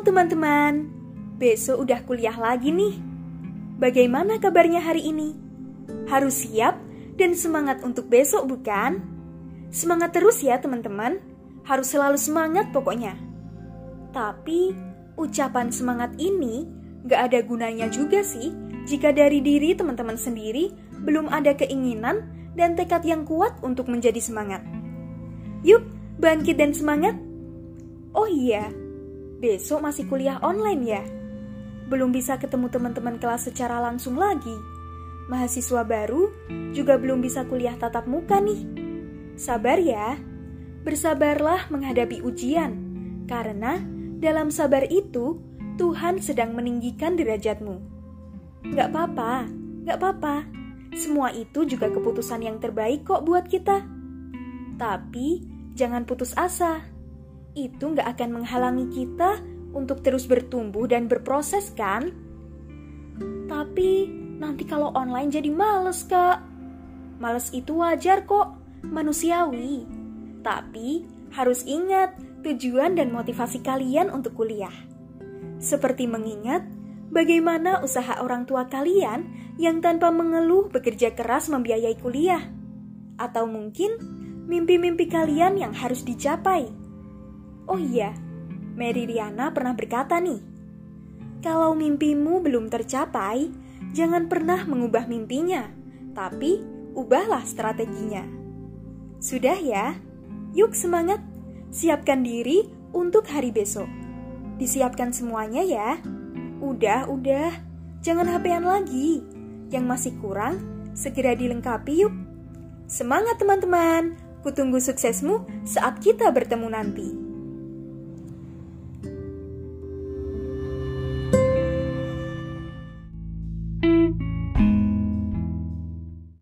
Teman-teman, besok udah kuliah lagi nih. Bagaimana kabarnya hari ini? Harus siap dan semangat untuk besok bukan? Semangat terus ya teman-teman, harus selalu semangat pokoknya. Tapi ucapan semangat ini gak ada gunanya juga sih jika dari diri teman-teman sendiri belum ada keinginan dan tekad yang kuat untuk menjadi semangat. Yuk, bangkit dan semangat! Oh iya, besok masih kuliah online ya. Belum bisa ketemu teman-teman kelas secara langsung lagi. Mahasiswa baru juga belum bisa kuliah tatap muka nih. Sabar ya, bersabarlah menghadapi ujian, karena dalam sabar itu Tuhan sedang meninggikan derajatmu. Gak apa-apa, gak apa-apa. Semua itu juga keputusan yang terbaik kok buat kita. Tapi jangan putus asa itu nggak akan menghalangi kita untuk terus bertumbuh dan berproses kan? Tapi nanti kalau online jadi males kak. Males itu wajar kok, manusiawi. Tapi harus ingat tujuan dan motivasi kalian untuk kuliah. Seperti mengingat bagaimana usaha orang tua kalian yang tanpa mengeluh bekerja keras membiayai kuliah. Atau mungkin mimpi-mimpi kalian yang harus dicapai Oh iya, Mary Riana pernah berkata nih, kalau mimpimu belum tercapai, jangan pernah mengubah mimpinya, tapi ubahlah strateginya. Sudah ya? Yuk semangat, siapkan diri untuk hari besok. Disiapkan semuanya ya. Udah, udah, jangan hp lagi. Yang masih kurang, segera dilengkapi yuk. Semangat teman-teman, kutunggu suksesmu saat kita bertemu nanti.